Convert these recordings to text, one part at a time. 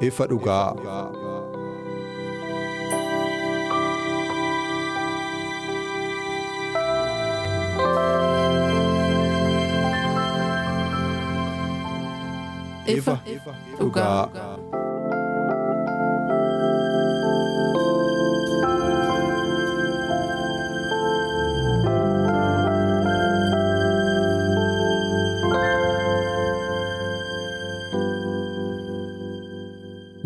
Ifa dhugaa. Ifa dhugaa.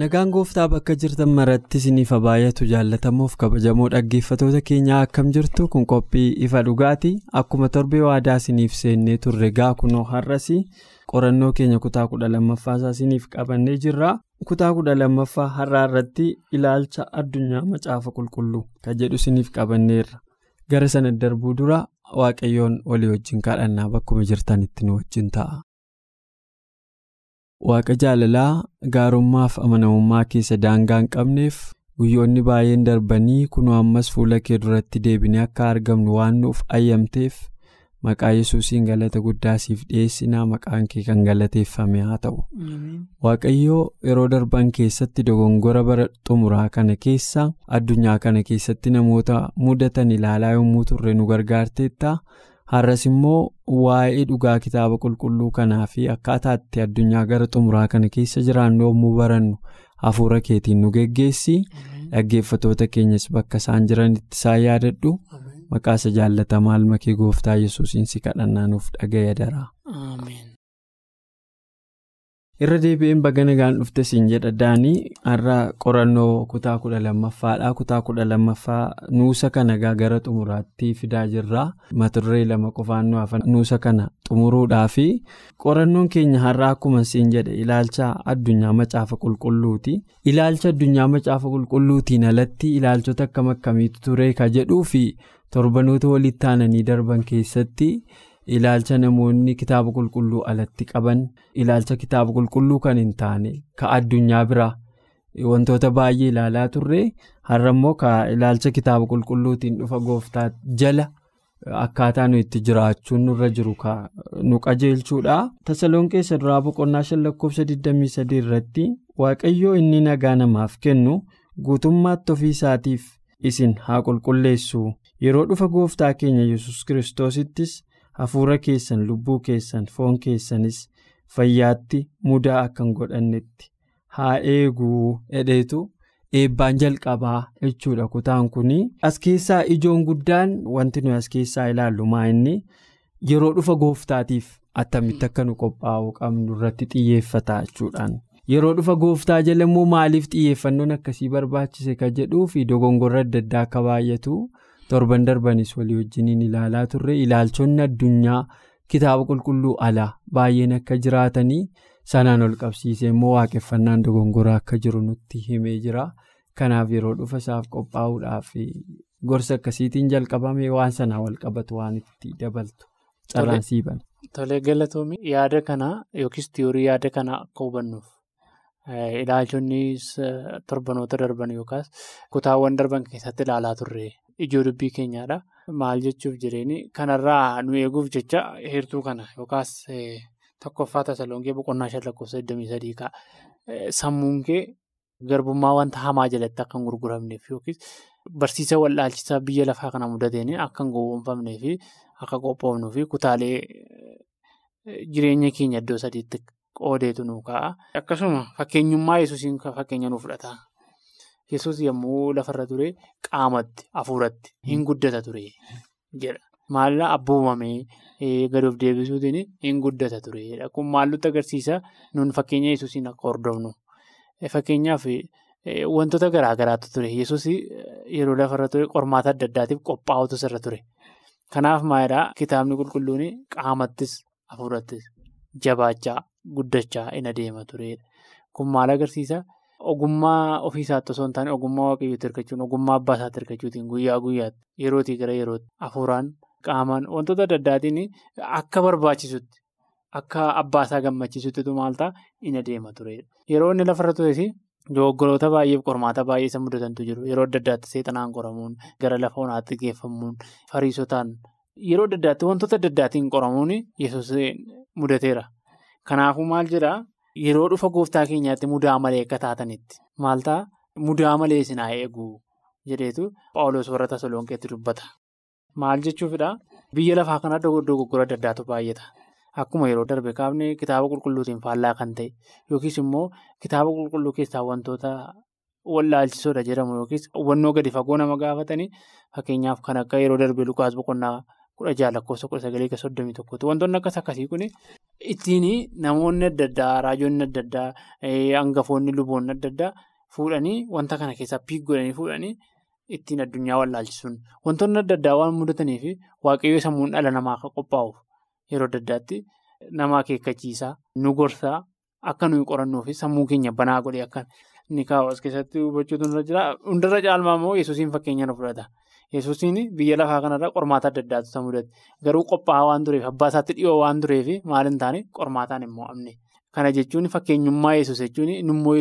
Nagaan gooftaa bakka jirtan maratti isiniif baay'atu jaallatamuuf kabajamoo dhaggeeffatoota keenyaa akkam jirtu kun qophii ifa dhugaati akkuma torbee waadaa isiniif seennee turre gaa kunoo har'as qorannoo keenya kutaa kudha lammaffaasaa isiniif qabannee jirra. Kutaa kudha lammaffaa har'aa irratti ilaalcha addunyaa macaafa qulqulluu kan jedhu isiniif qabanneerra. Gara sana darbuu dura waaqayyoon walii wajjin kadhannaa bakkuma jirtanitti nu wajjin ta'a. Waaqa jaalalaa gaarummaaf amanamummaa keessa daangaa hin qabneef guyyoonni baay'een darbanii kunoo ammas fuula kee duratti deebinee akka argamnu waan nuuf ayyamteef maqaa yesuusiin galata guddaa siif dhiyeessinaa maqaan kee kan galateeffame haa ta'u. Waaqayyoo yeroo darban keessatti dogongora bara xumuraa kana keessa addunyaa kana keessatti namoota mudatan ilaalaa yommuu turre nu gargaarteetta. Har'as immoo waa'ee dhugaa kitaaba qulqulluu kanaa fi akkaataa itti addunyaa gara xumuraa kana keessa jiraannu yommuu barannu hafuura keetiin nu geggeessi. Dhaggeeffatoota keenyas bakka isaan jiranitti isaan yaadadhu. Maqaa isa jaallatamaa ilmakee gooftaa yesuusiin si kadhannaa nuuf dhaga'e daraa. Irra deebi'een baga nagaan dhufte siin jedha daanii har'a qorannoo kutaa kudha lammaffaadha kutaa kudha lammaffaa nuusa kana gara xumuraatti fidaa jirra mata duree lama qofaan nu hafan nuusa kana xumuruudhaa fi qorannoon keenya har'a akkuma siin jedhe ilaalcha addunyaa macaafa qulqulluuti ilaalcha addunyaa macaafa qulqulluutiin alatti ilaalchota akkam akkamiitu ture ka jedhuu fi torbanoota walitti aananii darban keessatti. Ilaalcha namoonni kitaaba qulqulluu alatti qaban ilaalcha kitaaba qulqulluu kan hin taane ka addunyaa biraa wantoota baay'ee ilaalaa turre har'a immoo ka ilaalcha kitaaba qulqulluutiin dhufa gooftaa jala akkaataa nu itti jiraachuun nurra jiru nu qajeelchuudha. Tasalonqeessa duraa boqonnaa shan lakkoofsa 23 irratti waaqayyoo inni nagaa namaaf kennu guutummaatti ofii isaatiif isin haa qulqulleessu yeroo dhufa gooftaa keenya yesus kiristoosittis. Hafuura keessan lubbuu keessan foon keessanis fayyaatti mudaa akka hin godhannetti haa eeguu hedheetu eebbaan jalqabaa jechuudha kutaan kun as keessaa ijoon guddaan wanti nuyi as keessaa ilaallu maa inni yeroo dhufa gooftaatiif attamitti akka nu qophaa'uu qabnu irratti xiyyeeffata jechuudhaan yeroo dhufa gooftaa jala immoo maaliif xiyyeeffannoon akkasii barbaachise ka jedhuu fi dogongorra adda addaa akka baay'atu. Torban darbanis walii wajjiniin ilaalaa turre ilaalchonni addunyaa kitaaba qulqulluu alaa baay'een akka jiraatanii sanaan ol qabsiisee immoo waaqeffannaan dogongoraa akka jiru nutti himee jira kanaaf yeroo dhufa isaaf qophaa'uudhaaf gorsa akkasiitiin jalqabame waan sanaa wal qabatu waan itti dabaltu carraan siiban. Tolee galatoomi yaada kanaa yookiis tiyoorii yaada kanaa akka hubannuuf ilaalchonni torbanoota darban yookaas kutaawwan darban keessatti ilaalaa turre. Ijoo dubbii keenyaadha. Maal jechuuf jireenya kanarraa nu eeguuf jecha heertuu kana yookaas tokkoffaa tasalongee boqonnaa shan lakkoofsa 23 ka'a. Sammuun kee garbummaa wanta hamaa jalatti akka hin gurguramneef yookiis barsiisa wallaalchisaa biyya lafaa kana mudateen akka hin gowwoomfamnee fi akka qophoofnuu fi kutaalee jireenya keenya iddoo sadiitti qoodeetu nu ka'a. Akkasuma fakkeenyummaa yesuusiin fakkeenya nu fudhata. Yesuus yommuu lafarra ture qaamatti hafuuratti hin guddata ture jedha. Maalirraa abboomamee gadi of deebisuutiin hin guddata ture. Kun maal nutti agarsiisa nun fakkeenya yesuusiin akka hordofnu. Fakkeenyaaf wantoota garaa garaatu ture. Yesuus yeroo lafarra ture qormaata adda addaatiif qophaa'utu sirra ture. Kanaaf maalidhaa kitaabni qulqulluun qaamattis hafuurattis jabaachaa guddachaa in adeema turedha. Kun maal agarsiisa? Ogummaa ofiisaatti osoo hin taane ogummaa waaqayyootti hirkachuun ogummaa abbaa isaatti hirkachuutiin guyyaa guyyaatti yerootii gara yerootti hafuuraan qaamaan wantoota adda addaatiin akka barbaachisutti akka abbaa isaa gammachiisuttitu maal ta'a in adeema turedha. Yeroo inni lafarra tures dogoggoroota baay'eef qormaata baay'ee isa mudatantu jiru. Yeroo adda addaatti seexanaan qoramuun gara lafa onaatti geeffamuun fariisotaan yeroo adda addaatti wantoota adda addaatiin qoramuun yesuus mudateera. Kanaafuu maal jedhaa? Yeroo dhufa gooftaa keenyaatti mudaa malee akka taatanitti maal ta'a mudaa malee isin haa eegu jedheetu Phaawulos warra Tasalonqeetti dubbata. Maal jechuufidhaa biyya lafaa kana dogoggora adda addaatu baay'ata. Akkuma yeroo darbe kaafne kitaaba qulqulluutiin faallaa kan ta'e yookiis immoo kitaaba qulqulluu keessaa wantoota wallaalchisoodha jedhamu yookiis hubannoo gadi fagoo nama gaafatanii fakkeenyaaf kan akka yeroo darbe Lukaas boqonnaa kudha jaha lakkoofsa kudha sagalee soddomii tokkooti. Wantoonni akkas akkasii kun ittiin namoonni adda addaa raajonni adda addaa hangafoonni luboonni adda addaa fuudhanii wanta kana keessaa piik godhanii fuudhanii ittiin addunyaa wallaalchisuun wantoonni adda addaa waan mudataniif waaqayyoo sammuun dhala namaa akka qophaa'uuf yeroo adda addaatti nama akeekkachiisaa nu gorsaa akka nuyi qorannuu fi sammuu keenya banaa godhee akka inni kaa'u as keessatti jira. Hundarra caalmaa immoo yesuusiin fakkeenya nu fudhata. Yesuusiin biyya lafaa kanarra qormaata adda addaatu isa mudate. Garuu qophaa'aa waan tureef abbaa isaatti dhiyoo waan tureef maal hin taane qormaataan hin mo'amne. Kana jechuun fakkeenyummaa yesuus jechuun nummoo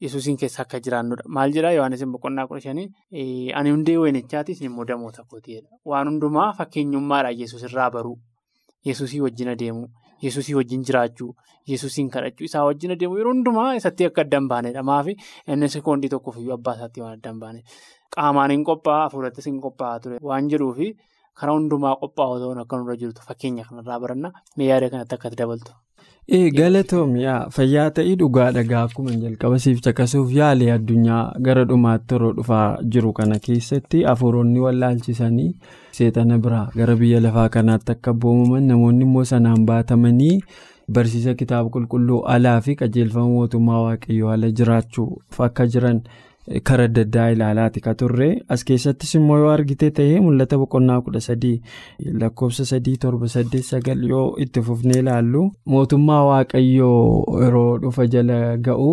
yesuusiin keessa akka jiraannudha. Maal jedhaa Yohaannis boqonnaa kudha shanii ani hundee wayinichaatis immoo damoota kootiidha. Waan hundumaa fakkeenyummaadhaan yesuus irraa baruu, yesuusii wajjin adeemuu, yesuusii wajjin jiraachuu, yesuusiin kadhachuu isaa wajjin adeemuu yeroo hundumaa isatti akka adda hin baanedha. Maafi inni sekoondii tokkoof iyyuu abbaa isaatti waan adda hin. Qaamaan hin qophaa'aa hafuurattis hin qophaa'aa ture waan jiruufi karaa hundumaa qophaa'oo ta'uun akka nurra jirtu fakkeenya kanarraa baranna yaada kanatti akkatti dabaltu. Ee galatoomii fayyaa ta'ii dhugaa dhagaa akkuma jalqaba siif caqasuuf yaale addunyaa gara dhumaatti yeroo dhufaa jiru kana keessatti hafuuronni wallaalchisanii seexana biraa gara biyya lafaa kanaatti akka boomaman namoonni immoo sanaan baatamanii barsiisa kitaaba qulqulluu alaa fi qajeelfama mootummaa waaqayyoo ala jiraachuuf akka jiran. Kara adda addaa ilaalaati ka turre as keessattis immoo yoo argite ta'ee mul'ata boqonnaa kudha sadii lakkoofsa sadii torba saddeet sagal yoo itti fufnee ilaallu mootummaa waaqayyoo yeroo dhufa jala ga'u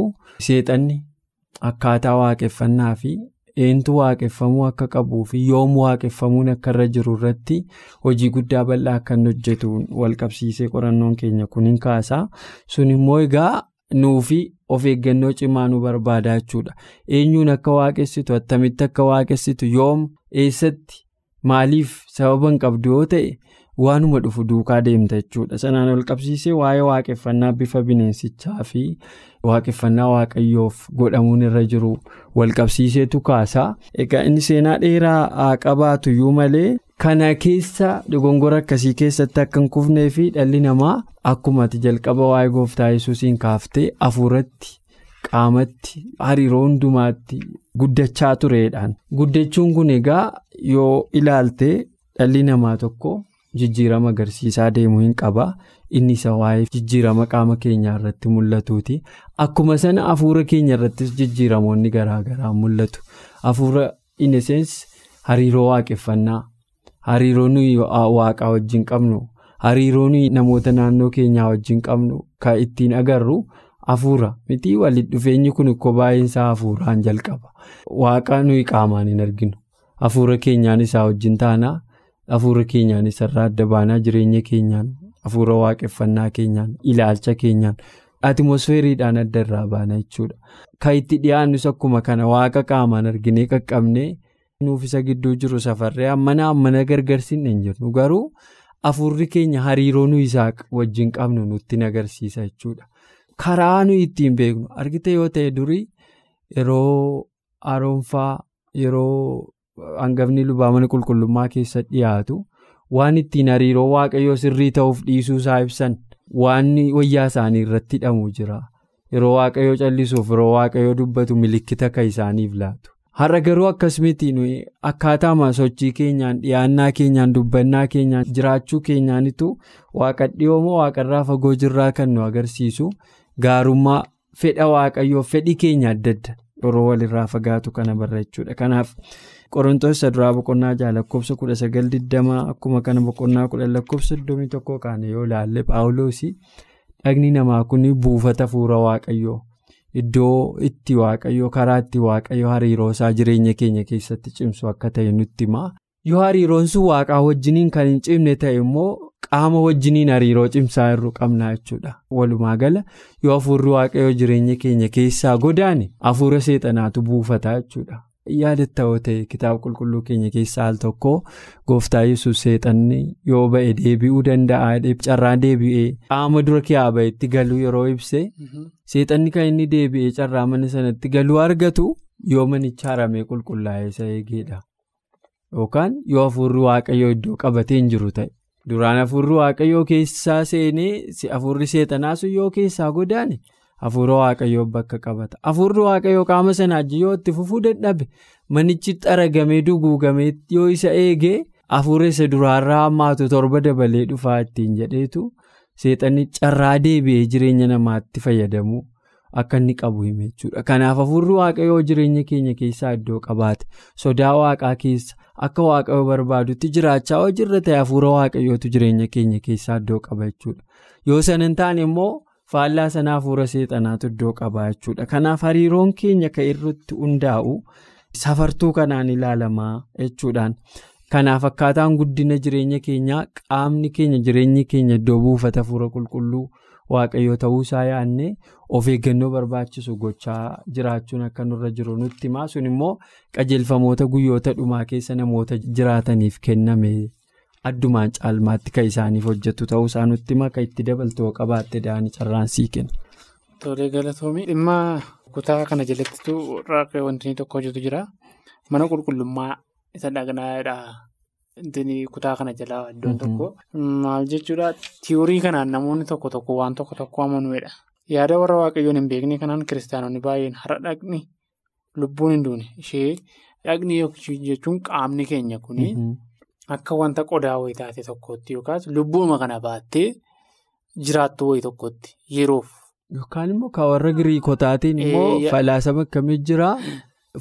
seexanni akkaataa waaqeffannaa fi eentu waaqeffamuu akka qabuu fi yoom waaqeffamuun akka irra jiru irratti hojii guddaa bal'aa akka hojjetu walqabsiisee qorannoon keenya kun hin kaasa sun immoo egaa. Nuufi of eeggannoo cimaa nu barbaada jechuudha eenyuun akka waaqessitu attamitti akka waaqessitu yoom eessatti maaliif sababa hin qabdu yoo ta'e waanuma dhufu duukaa deemta jechuudha sanaan ol qabsiisee waa'ee waaqeffannaa bifa bineensichaa fi waaqeffannaa waaqayyoof godhamuun irra jiru wal qabsiiseetu kaasaa egaa inni seenaa dheeraa haa qabaatu iyyuu malee. Kana keessa dogongora akkasii keessatti akka hin kufnee fi dhalli namaa akkuma ati jalqaba waa'ee gooftaa yesuusiin kaaftee hafuuratti qaamatti hariiroo hundumaatti guddachaa tureedhaan. Guddachuun kun egaa yoo ilaalte dhalli namaa tokko jijjiirama agarsiisaa deemuu hin qaba. Inni isa waa'ee jijjiirama qaama keenyaa irratti mul'atuuti. Akkuma sana hafuura keenya irrattis jijjiiramoonni garaagaraa mul'atu. Hafuura ineseensi hariiroo waaqeffannaa. Hariiroo nuyi waaqaa wajjin qabnu hariiroo nuyi namoota naannoo keenyaa wajjin qabnu kan ittiin agarru hafuura miti walitti dhufeenyi kun ikkoo baay'insaa hafuuraan jalqaba. Waaqa nuyi qaamaan hin arginu hafuura keenyaan isaa wajjin taanaa hafuura keenyaan isarraa adda baanaa jireenya keenyaan hafuura waaqeffannaa keenyaan ilaalcha keenyaan atiimosfeeriidhaan adda irraa baana jechuudha. Kan itti dhiyaannus akkuma kana waaqa qaamaan arginee qaqqabnee. Nuuf isa gidduu jiru safarree ammana ammana gargarsiin hin jirru garuu hafuurri keenya hariiroo nuyi isaa wajjin qabnu nutti agarsiisa jechuudha. Karaa nuyi ittiin beeknu argite yoo ta'e durii yeroo haroonfaa yeroo hangafni lubaa mana qulqullummaa keessa dhiyaatu waan ittiin hariiroo waaqayyoo sirrii ta'uuf dhiisuu isaa ibsan waan wayyaa isaanii irratti hidhamu jira. Yeroo waaqayyoo callisuuf yeroo waaqayyoo dubbatu milikkita kan isaaniif laatu. Har'a garuu akkas miti nuyi akkaataa sochii keenyaan dhiyaannaa keenyaan dubbannaa keenyaan jiraachuu keenyaanitu waaqa dhiyoo moo waaqarraa fagoo jirraa kan nu agarsiisu gaarummaa fedha waaqayyoo fedhii keenya adda adda yeroo walirraa fagaatu kana barra jechuudha. Kanaaf qorontoos isa duraa boqonnaa jaha lakkoofsa kudha sagal digdamaa akkuma kana boqonnaa kudha lakkoofsa soddomii tokkoo kaane yoo ilaalle paawuloosii dhagni namaa kun buufata fuura waaqayyoo iddoo itti waaqayyoo karaa itti waaqayyoo hariiroo isaa jireenya keenya keessatti cimsu akka ta'e nutti hima. Yoo hariiroon sun waaqaa wajjiniin kan hin cimne ta'e immoo qaama wajjiniin hariiroo cimsaa irru qabna jechuudha. Walumaa gala yoo hafuurri waaqayyoo jireenya keenya keessaa godaane hafuura seexanaatu buufata jechuudha. Yaadatta yoo ta'e kitaaba qulqulluu keenya keessaa al tokko gooftaa yesus seexanni yoo ba'e deebi'uu danda'a carraa deebi'ee qaama dura kee ba'etti galuu yeroo ibse seexanni kan inni deebi'ee carraa mana sanatti galuu argatu yoo manicha haramee qulqullaa'ee isa eegeedha. Yookaan yoo hafuurri waaqayyoo iddoo qabatee hin jiru ta'e duraan hafuurri waaqayyoo keessaa seenee hafuurri sun yoo keessaa godaane hafuura waaqayyoo bakka qabata. Hafuurri waaqayyoo qaama sanaa yoo itti fufuu dadhabe manichi xaragamee duguugamee yoo isa eegee hafuura isa duraarraa hammaatu torba dabalee dhufaa ittiin jedheetu seexanni carraa deebi'ee jireenya namaatti fayyadamu. Akka inni qabu hime jechuudha. Kanaaf hafuurri waaqayyoo jireenya keenya keessaa iddoo qabaate sodaa waaqaa keessa akka waaqayyoo barbaadutti jiraachaa yoo jirra ta'e hafuura waaqayyootu jireenya keenya keessaa iddoo qaba jechuudha. Yoo sana hin taane immoo faallaa sana hafuura seexanaatu iddoo qaba jechuudha. Kanaaf hariiroon keenya kan irratti hundaa'u safartuu kanaan ilaalamaa jechuudhaan. Kanaaf akkaataan guddina jireenya keenyaa qaamni keenya jireenyi keenya iddoo buufata hafuura qulqulluu. Waaqayyoo ta'uusaa yaadne of eeggannoo barbaachisu gochaa jiraachuun akka nurra jiru nutti himaa sun immoo qajeelfamoota guyyoota dhumaa keessa namoota jiraataniif kenname addumaan caalmaatti kan isaaniif hojjetu ta'uusaa nutti hima kan itti dabaltoo qabaatte da'anii carraan sii kenna. Tolee galatoomii dhimma kutaa kana jalatti wanti tokko hojjetu jira. Mana qulqullummaa isa dhagnaadha. Inti kutaa kana jalaa iddoon tokko. Maal jechuudha? Tiyoorii kanaan namoonni tokko tokko waan tokko tokko amanuudha. Yaada warra waaqayyoon hin beekne kanaan kiristaanonni baay'een har'a dhaqni lubbuun hin duune. Ishee dhaqni jechuun qaamni keenya kuni akka wanta qodaa wayii taate tokkotti yookaas lubbuuma kana baattee jiraattu wayii tokkotti yeroof. Yookaan immoo kan warra giriikotaatiin immoo falaasama akkamii jira.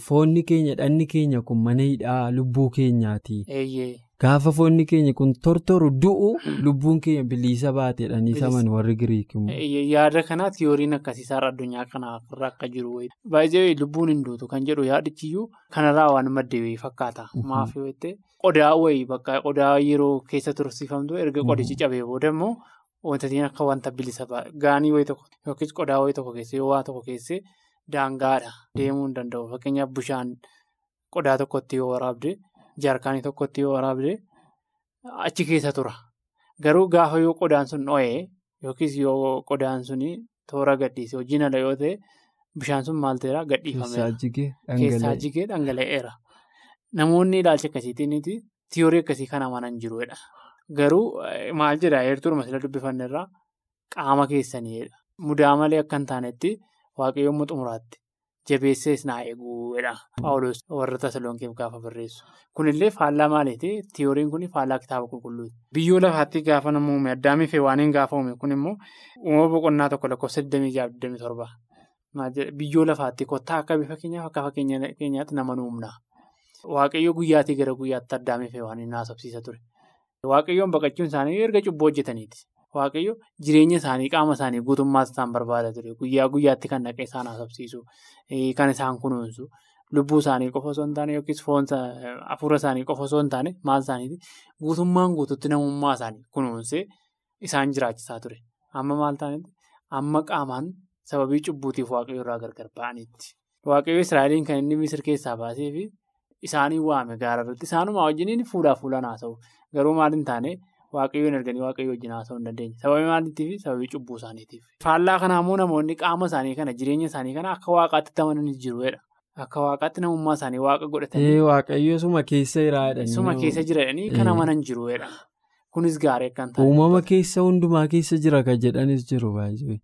Foonni keenya dhanni keenya kun mana hidhaa lubbuu keenyaati. Gaafa foonni keenya kun tortoru du'u lubbuun keenya bilisa baateedhanii saman warri Giriik immoo. Yaada kanaa tiyooriin akkasiisaa addunyaa kanarra akka jiru. Baay'ee lubbuun hin duutu kan jedhu yaadichiyyuu kanarraa waan maddee fakkaata. Maaf yoo ta'e qodaa wayii bakka qodaa yeroo keessa tursiifamtu erga qodichi cabee booda immoo wantoonni akka wanta bilisa gaanii wayii tokko yookiis qodaa wayii tokko keessa yoo waa tokko keessa. Daangaadha deemuu hin danda'u fakkeenyaaf bishaan qodaa tokkotti yoo waraabde jaarkaanii tokkotti yoo waraabde achi keessa tura. Garuu gaafa yoo qodaan sun dho'ee yookiis yoo qodaan sun toora gadhiise hojiin ala yoo ta'e bishaan sun maal ta'eera? Gadhiifameera keessaa jigee dhangala'eera. Namoonni ilaalcha akkasiitiin tiyoorii akkasii kan amanan jiruudha. Garuu maal jedhaa heertuu masila dubbifanneerraa qaama keessaniidha mudaa malee akka hin taanetti. Waaqayyoon xumuraatti jabeessees naa eeguudha. Paawuloos warra Tasalonkeef gaafa barreessu. Kunillee faallaa maaliiti? Tiyooriin kun faallaa kitaaba qulqulluuti. Biyyoo lafaatti gaafa nama uume addaamii fi waaniin gaafa uume kun immoo uumama boqonnaa tokko lakkoofsa 26-27. Biyyoo lafaatti kottaa akka bifa keenyaaf akka fakkeenya keenyaatti nama uumna. Waaqayyo guyyaatii gara guyyaatti addaamii fi waaniin haasofsiisa ture. Waaqayyoon baqachuun isaanii erga cubbuu hojjetaniiti. Waaqayyo jireenya isaanii qaama isaanii guutummaas isaan barbaada ture. Guyyaa guyyaatti kan dhaqee isaan haasofsiisu kan isaan kunuunsu. Lubbuu isaanii qofa osoo hin taane yookiis hafuura isaanii qofa osoo hin taane maal isaaniiti? Guutummaan guututti namummaa isaanii kunuunsee isaan jiraachisaa ture. Amma maal ta'anitti amma qaamaan sababii cubbuutiif waaqayyo irraa gargar ba'anitti. Waaqayyo israa'eliin kan inni misir keessaa baasee fi isaanii waame gaara irratti. Isaanuma wajjiniin fuudhaa fuulaan haasa'u garuu maal hin taane. Waaqayyoon erganii waaqayyo wajjin haasa'uu hin dandeenye. Sababii maaliitiif? Sababii cubbuu isaaniitiif. Faallaa kanaa immoo namoonni qaama isaanii kana jireenya isaanii kana akka waaqaatti amanan jiruudha. Akka waaqaatti namummaa isaanii waaqa godhatanii. Waaqayyo suma keessa jiraadha. Suma keessa jiraadhanii kan amanan jiruudha. Kunis gaarii akka hin taane. Uumama keessa hundumaa keessa jira kan jedhanis jiru baay'ee.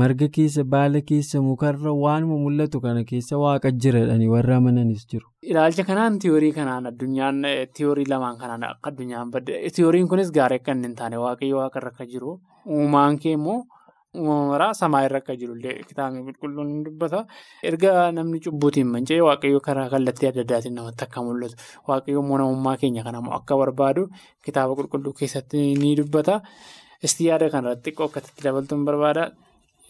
Marga keessa baala keessa mukarra waanuma mul'atu kana keessa waaqa jiradhanii warra amananis jiru. Ilaalcha kanaan tiyoorii kanaan addunyaan tiyoorii lamaan kanaan akka addunyaan badde tiyooriin kunis gaarii akka hin taane waaqayyo waaqarra akka jiru uumaan kee immoo uumama maraa samaa irra jirullee kitaabni qulqulluun ni dubbata. Erga namni cubbuutiin manca'e waaqayyo karaa kallattii adda addaatiin namatti akka mul'atu waaqayyo immoo namummaa keenya kana akka barbaadu kitaaba qulqulluu keessatti ni dubbata. Isti yaada kanarratti xiqqoo akka itti dabaltuun barbaada.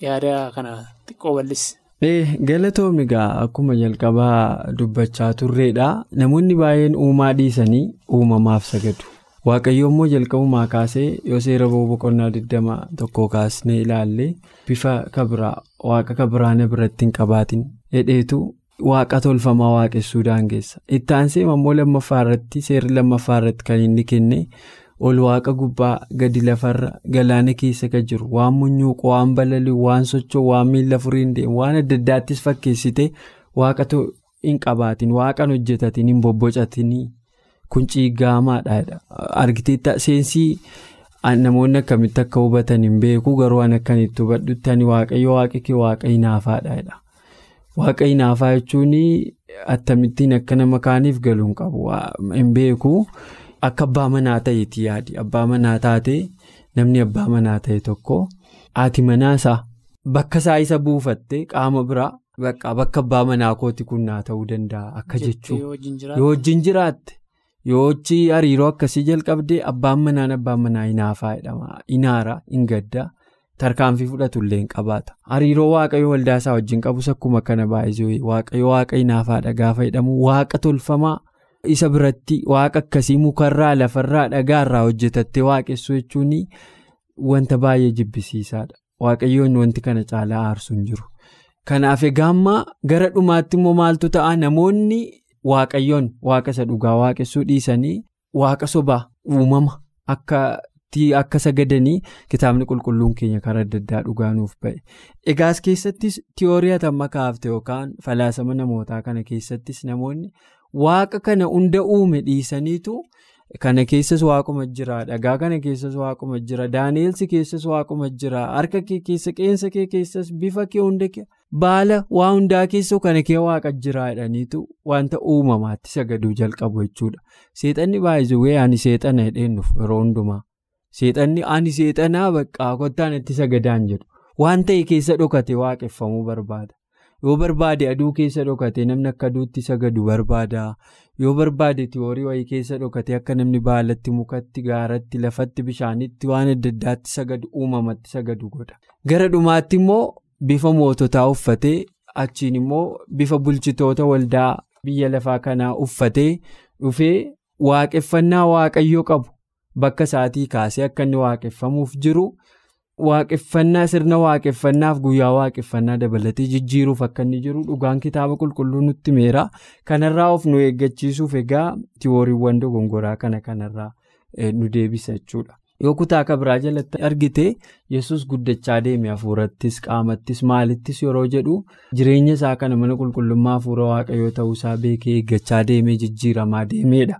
Yaada kana xiqqoo bal'isi. Galatoomni egaa akkuma jalqabaa dubbachaa turreedha. Namoonni baay'een uumaa dhiisanii uumamaaf sagadu. Waaqayyo immoo jalqabumaa kaasee yoo seera boqonnaa 21 kaasnee ilaalle bifa kabiraa waaqa kabiraana biratti hin qabaatin hedheetu waaqa tolfamaa waaqessuu daangeessa. Itti aansee immoo lammaffaa irratti seerri lammaffaa irratti kan inni kenne ol waaqa gubbaa gadi lafarra galaana keessa kan jiru waan munyuuqu waan balali'u waan socho'u waan miila furiin deemu waan adda addaattis fakkeessite waaqa hin qabaatin waaqan hojjetatin hin bobbocatinii. Kun ciiggaamaadha. Argiteetta seensii namoonni akkamitti akka hubatan hin beeku garuu an akkanitti hubadhutti ani waaqayyo waaqa kee waaqa hinaafaadha. Waaqa hinaafaa jechuun akkamittiin akka nama kaaniif galuu hin qabu. Hin beeku akka abbaa manaa ta'eeti yaadi. Abbaa manaa taate namni abbaa manaa ta'e tokko haati manaasaa bakka isaa isa buufatte qaama biraa bakka abbaa manaa kooti kun naa ta'uu danda'a akka jechuun yoo wajjin jiraatte. Yoochi hariiroo akkasii jalqabdee abbaan manaan abbaan manaa hinaafaa jedhama. Hinaara, hin gadda, tarkaanfii fudhatullee hin qabaata. Hariiroo waaqayyo waldaa isaa wajjin qabus akkuma kana baay'ee waaqayyo waaqa hinaafaadha gaafa jedhamu waaqa tolfamaa isa biratti waaqa akkasii mukarraa lafarraa dhagaarraa hojjetattee waaqessuu jechuun wanta baay'ee jibbisiisaadha. Waaqayyoon wanti kana caalaa aarsu hin jiru. Kanaaf egaa gara dhumaatti immoo maaltu ta'a namoonni. Waaqayyoon waaqa isa dhugaa waaqessuu dhiisanii waaqa sobaa uumama akka sagadanii kitaabni qulqulluun keenya karaa adda addaa dhugaa nuuf ba'e. Egaas keessattis tiyoorii amma kaafte yookaan falaasama namootaa kana keessattis namoonni waaqa kana hunda uume dhiisaniitu kana keessas waaquma jira dhagaa kana keessas waaquma jira daaneelsi keessas waaquma jira harka kee keessa qeensa kee keessas bifa kee hunda baala waa hundaa keessoo kana kee waaqa jira jedhaniitu wanta uumamaatti sagaduu jalqabu jechuudha. Seexanni baay'ee ani seexana hedheennuuf yeroo hundumaa seexanni ani seexanaa baqqaa kottaan itti sagadaan jedhu waan ta'e keessa dhokate waaqeffamuu barbaada. Yoo barbaade aduu keessa dhokate namni akka aduutti sagadu barbaada. Yoo barbaade tiyoorii wayii keessa dhokate akka namni baalatti mukatti gaaratti lafatti bishaanitti waan adda addaatti sagadu uumamatti sagadu godha. Gara dhumaatti immoo bifa moototaa uffatee achiin immoo bifa bulchitoota waldaa biyya lafaa kanaa uffatee dhufee waaqeffannaa waaqayyoo qabu bakka isaatii kaasee akka inni waaqeffamuuf jiru. Waaqeffannaa sirna waaqeffannaaf guyyaa waaqeffannaa dabalatee jijjiiruuf akka inni jiru dhugaan kitaaba qulqulluu nutti meera. Kanarraa of nu eeggachiisuuf egaa tiyooriiwwan dogongoraa kana kanarraa nu deebisa jechuudha. Yoo kutaa kabiraa jalatti argite yesus guddachaa deeme hafuurattis qaamattis maalittis yeroo jedhu jireenya isaa kana mana qulqullummaa hafuura waaqayyoo ta'uusaa beekee eeggachaa deemee jijjiiramaa deemeedha.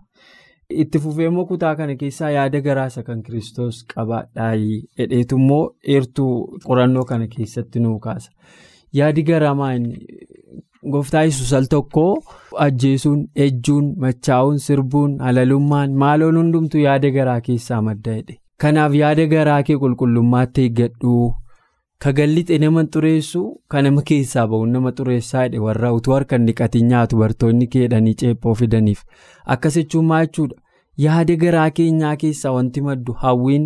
Itti fufee immoo kutaa kana keessaa yaada garaasa kan kiristoos qabaadhaayii hedheetu immoo eertuu qorannoo kana keessatti nuu kaasa. Yaadi garamaa gooftaa yesus al tokko ajjeesuun, ejjuun, machaa'uun, sirbuun, halalummaan maaloon hundumtuu yaada garaa keessaa madda jedhe. Kanaaf yaada garaa kee qulqullummaatti eeggadhu. Kagallixe nama xureessu kan nama keessaa bahu nama xureessaa jedhe warra utuu harka dhiqatiin nyaatu bartoonni keedhanii ceephoo fidaniif akkas jechuun maal jechuudha yaada garaa keenyaa keessaa wanti maddu hawwiin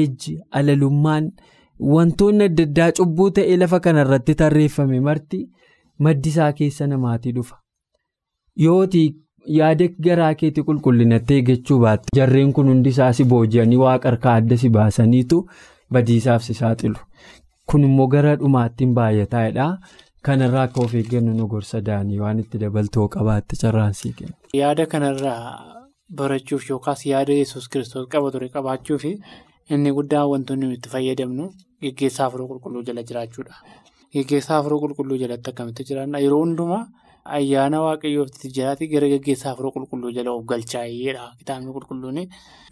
ejji alalummaan wantoonni adda addaa cubbuu ta'ee lafa kanarratti tarreeffame marti maddisaa keessa namaatii dhufa yooti yaada garaa keetii qulqullinatti eeggachuu baatte jarreen kun hundi isaa si booji'anii waaqa harkaa adda si baasaniitu badiisaaf si saaxilu. Kun immoo gara dhumaattiin baay'ataadha. Kanarraa akka of eeggannu nu gorsa daanii waan itti dabaltoo qabaatte carraansii kenna. Yaada kanarraa barachuuf yookaas yaada yesus kiristoos qaba ture qabaachuuf inni guddaan wantoonni itti fayyadamnu geggeessaa afuroo qulqulluu jala jiraachuudha. Geggeessaa afuroo qulqulluu jalatti akkamitti jiraanna yeroo hundumaa ayyaana waaqayyootti jiraate gara geggeessaa afuroo qulqulluu jala of galchaa'eedha kitaabni qulqulluun.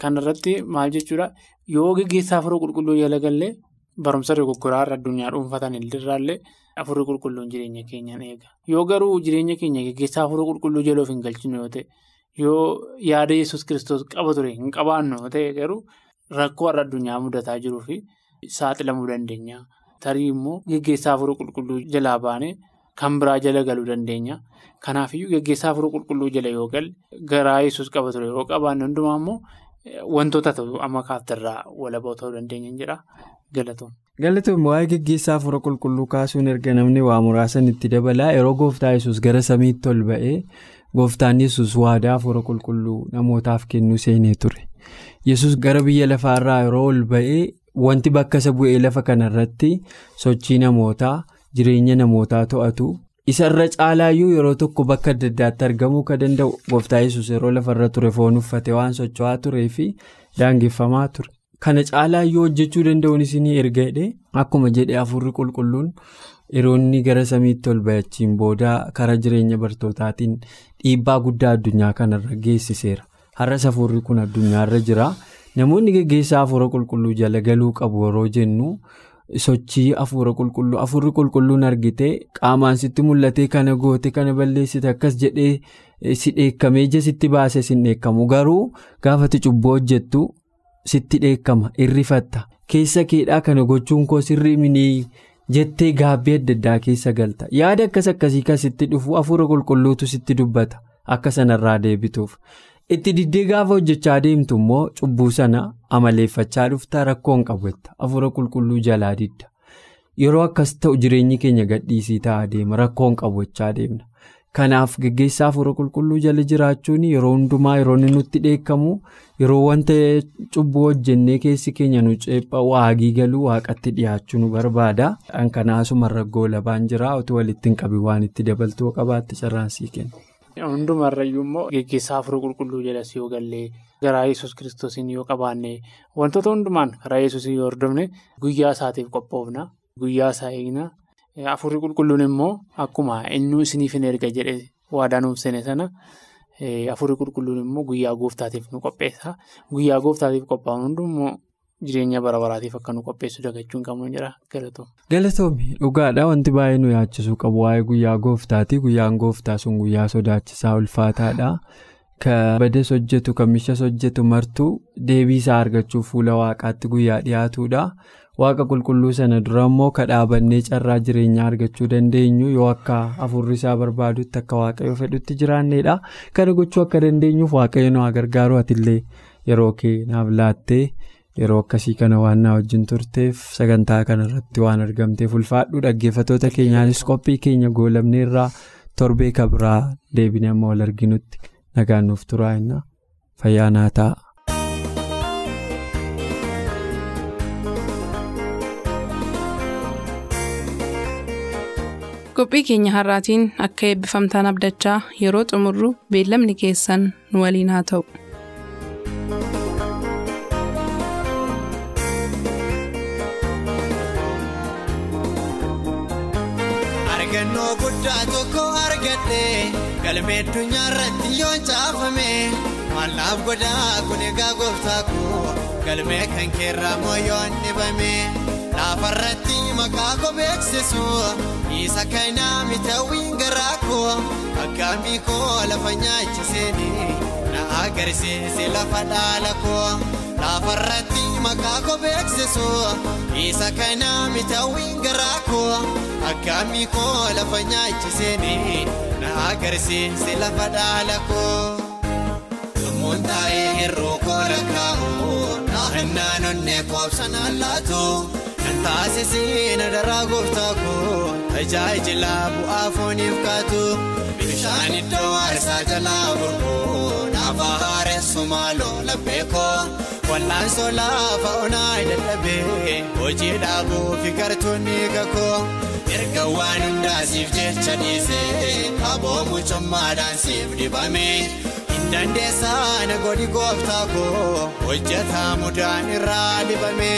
Kanarratti maal jechuudha yoo geggeessaa afuroo qulqulluu jala gallee. Barumsa dogoggoraa irra addunyaa dhuunfatan illee afurri qulqulluun jireenya keenyaan eega. Yoo garuu jireenya keenya geggeessaa afurri qulqulluu jaloof hin galchinu yoo ta'e yoo yaada yesus kiristoos qaba ture hin qabaannu yoo ta'e garuu rakkoo har'a addunyaa mudataa jiruu fi saaxilamuu dandeenya. tarii immoo geggeessaa afur qulqulluu jalaa baane kan biraa jala galuu dandeenya. Kanaafiyyuu geggeessaa afur qulqulluu jala yoo galle garaa yesus qaba ture yoo qabaanne hundumaa immoo wantoota ta'u amma kaaftarraa walaboo ta'uu dandeenya jedha galatoom. Galatoom waa'ee geggeessaa afur qulqulluu kaasuun erga namni waa muraasan itti dabalaa yeroo gooftaa yesus gara samiitti ol ba'ee gooftaan yesus waadaa afur qulqulluu namootaaf kennuu seenee ture. yesus gara biyya lafaarraa yeroo ol ba'ee wanti bakka isa bu'ee lafa kanarratti sochii namootaa jireenya namootaa to'atu isarra caalaayyuu yeroo tokko bakka adda addaatti argamuu kan danda'u gooftaa yesus yeroo lafarra ture foon uffate waan socho'aa turee fi daangeffamaa ture. Kana caalaayyuu hojjechuu danda'uun isinii erga jedhee akkuma jedhe afurri qulqulluun yeroo inni gara samiitti ol ba'achiin booda karaa jireenya bartootaatiin dhiibbaa guddaa addunyaa kanarra geessiseera. Har'as afurri kun addunyaarra jira. Namoonni geggeessaa afuura qulqulluu jala galuu qabu yeroo jennu sochii afuura qulqulluu. Afurri qulqulluun argite qaamaan sitti mul'ate kana goote kana balleessite akkas jedhee si dheekkamee ija sitti baase sin dheekkamu. Garuu gaafati cubbuu hojjettu sitti dheekkama irrifatta. Keessa keedhaa kana gochuun koo sirrii minii jettee gaabbii adda addaa keessa galta. Yaada akkas akkasii kan sitti dhufu afuura qulqulluutu sitti dubbata akka sanarraa deebituuf. Itti diddee gaafa hojjechaa deemtu immoo cubbuu sana amaleeffachaa dhuftaa rakkoon qabetta afuura qulqulluu jalaa didda. Yeroo akkas ta'u jireenyi keenya gadhiisii ta'aa deema. Rakkoon qabachaa deemna. Kanaaf geggeessaa afuura qulqulluu jala jiraachuun yeroo hundumaa yeroo nutti dheekkamu yeroo wanta cubbuu hojjennee keessi keenya nu ceepha waagii galuu waaqatti dhiyaachuu nu barbaada. Kanaasuma raggoo labaan jira utuu walitti hin qabin waan itti dabaltuu qabaatte carraansii kenna. Hundumarrayyuu immoo geggeessaa afuura qulqulluu jalas yoo gallee garaa yesus kiristoosiin yoo qabaanne wantoota hundumaan karaa yesuusii yoo hordofne guyyaa isaatiif qophoofna guyyaa isaa eegna. Afuurri qulqulluun immoo akkuma inni isiniif hin erga jedhe waadaa nuuf seene sana afuurri qulqulluun immoo guyyaa gooftaatiif nu qopheessa. Guyyaa gooftaatiif qophaa'uun hundummoo jireenya bara baraatiif akka nu qopheessu dagachuun qabnu jira galatoom. Galatoomi dhugaadha wanti baay'ee nu yaachisuu qabu waa'ee guyyaa gooftaati guyyaan gooftaa sun guyyaa sodaachisaa ulfaataadha kan bades hojjetu kan mishas hojjetu martuu deebii isaa argachuuf fuula waaqaatti guyyaa dhiyaatudha waaqa qulqulluu sana dura immoo kadhaabannee carraa jireenyaa argachuu dandeenyu yoo akka afurri isaa barbaadutti akka waaqayyo fedhutti jiraanneedha kana gochuu akka dandeenyuuf waaqayyo nu gargaaru atillee yeroo kee naaf laattee. Yeroo akkasii kana waan na wajjin turteef sagantaa kanarratti waan argamteef ulfaadhu dhaggeeffatoota keenyaanis qophii keenya goolamnee irraa torbee kabraa deebinee amma wal arginutti nagaan nuuf turaa fayyaa naa ta'a. qophii keenya har'aatiin akka eebbifamtaan abdachaa yeroo xumurru beellamni keessan nu waliin haa ta'u. Guddaa tokko argadhe galmee addunyaa irratti yoon caafame mallaaf godhaa kun egaa gooftaa koo galmee kan keerraa moo yoon dhibame laafarratti maqaa koo beeksisu isa kanaa mitawwiin garaa koo akkaamii koo lafa nyaachiseeni na agarsiise lafa dhaala koo laafarratti maqaa koo beeksisu isa kanaa mitawwiin garaa koo. Akkaamii koo lafa nyaachiseeni na agarsiise lafa dhaala koo lumuun taa'ee hir'uu koo lakkaa'u naannaan onnee koobsan allaatu kan taasisee na daraa gooftaa koo tajaajila bu'aa fooniif kaatu bishaan iddoo aarsaa jalaa burquu nafa haaressu maaloo laphee koo. Wal'aansoo lafa onaa dadhabee hojii dhaabuu fi gartuunni kakoo erga waan hundaasiif jecha dhiisee aboo mucummaadhaan siif dibame hin dandeessaa na godhi gooftaa koo hojjetaa mudaan irraa dibame.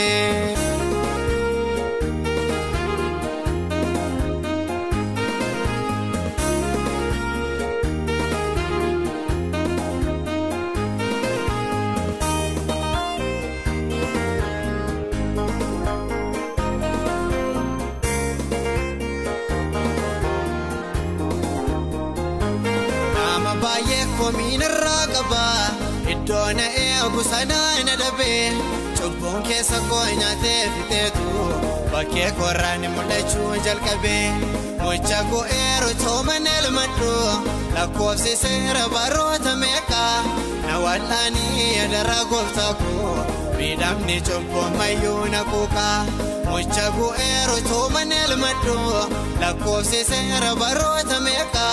Sanaa na dhabee cubbuun keessa koo nyaatee fixeetu bakkee kooraan mul'achuu jalqabee mucha go'eeru tooman elmadhu lakkoofsi seera baroota meeqa na wal'aanii adaraa gooftaa koo miidhamni cubbuun mayyuu na kuuqa mucha go'eeru tooman elmadhu lakkoofsi seera baroota meeqa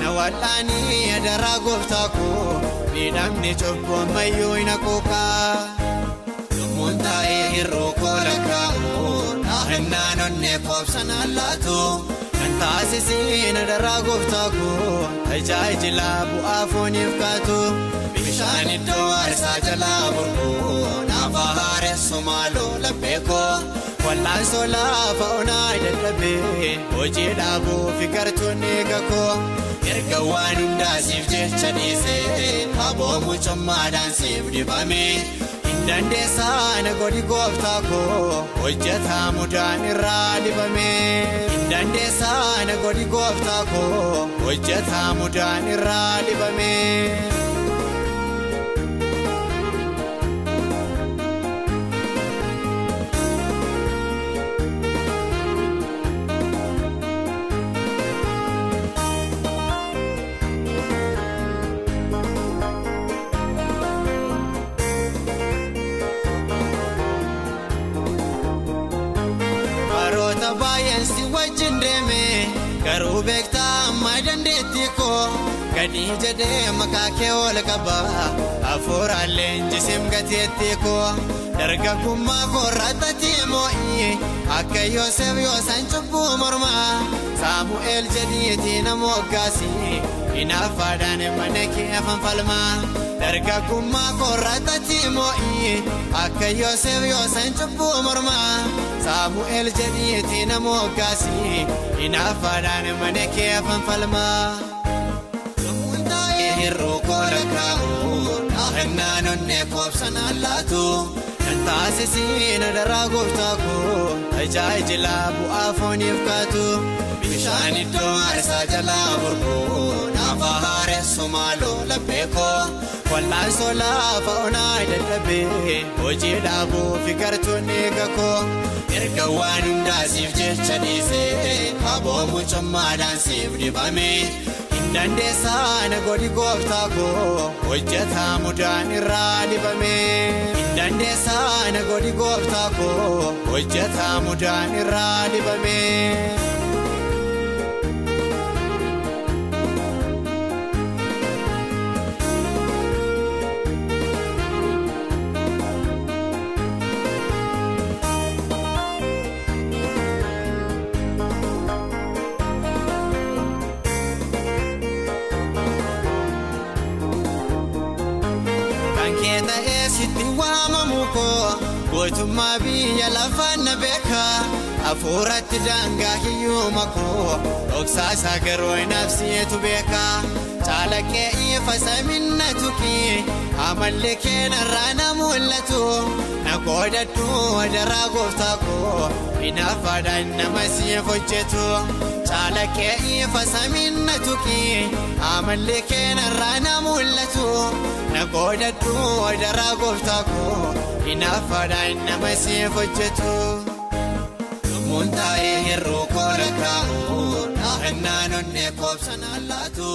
na wal'aanii adaraa gooftaa koo miidhamni cubbuun mayyuu na kuuqa. Lubbuun taa'ee hir'uu koola kaa'u dhaahannaan onnee koobsanaan laatu kan taasisiin adaraa gooftaa koo tajaajila bu'aa fooniif kaatu bishaan iddoo aarsaa jalaa burquu naafa haaressu maaloo laphee koo wal'aansoo laafa onaa dadhabee hojii dhaabuu fi gartuun eega koo erga waan hundaasiif jecha dhiisee aboo mucummaadhaan siif dibamee. Dandeessaa na godhi gooftaa koo hojjetaa mudaan irraa dibame. Dandeessaa na godhi gooftaa koo hojjetaa mudaan irraa dibame. Gadi jedhee maqaa kee ol qaba hafuuraallee injisim gateettii koo dargaggummaa koorraatatti moo'ii akka Yoosef Yoosan cubbuu mormaa Saamu'eel jedhiitii nama hoggaasii hinaaffaadhaan mana kee fanfalmaa. dargaggummaa koorraatatti moo'ii akka Yoosef Yoosan cubbuu mormaa Saamu'eel jedhiitii nama hoggaasii hinaaffaadhaan mana kee fanfalmaa. Koobsanaan laatu kan taasisiin adaraa gooftaa koo tajaajila bu'aa fooniif kaatu bishaan iddoo aarsaa jalaa burquu naafa haaressu maaloo laphee koo. Wal'aansoo laafa onaa dadhabee hojii dhaabuu fi gartuun eega koo erga waan hundaasiif jecha dhiisee aboo mucummaadhaan siif dibame. Dandeessaa na godhi gooftaa koo hojjetaa mudaan irraa dibame. Dandeessaa na godhi gooftaa koo hojjetaa mudaan irraa dibame. Sitti waamamu koo gootummaa biyya lafaan na beeka hafuuratti daangaa hiyyuma koo dhoksaa isaa garuu nafsiyeetu beeka caalaqee ifa saminna tuqii amalli keenarraa na mul'atu na qoodadhu adaraa gooftaa koo hinaaffaadhaan nama siif hojjetu caalaqee ifa saminna tuqii amalli keenarraa na mul'atu. Na qoodadhu adaraa gooftaa koo hinaaffaadhaan nama siif hojjetu. Lubbuun taa'ee hir'uu koola kaa'u dhaahannaan onnee koobsanaan laatu.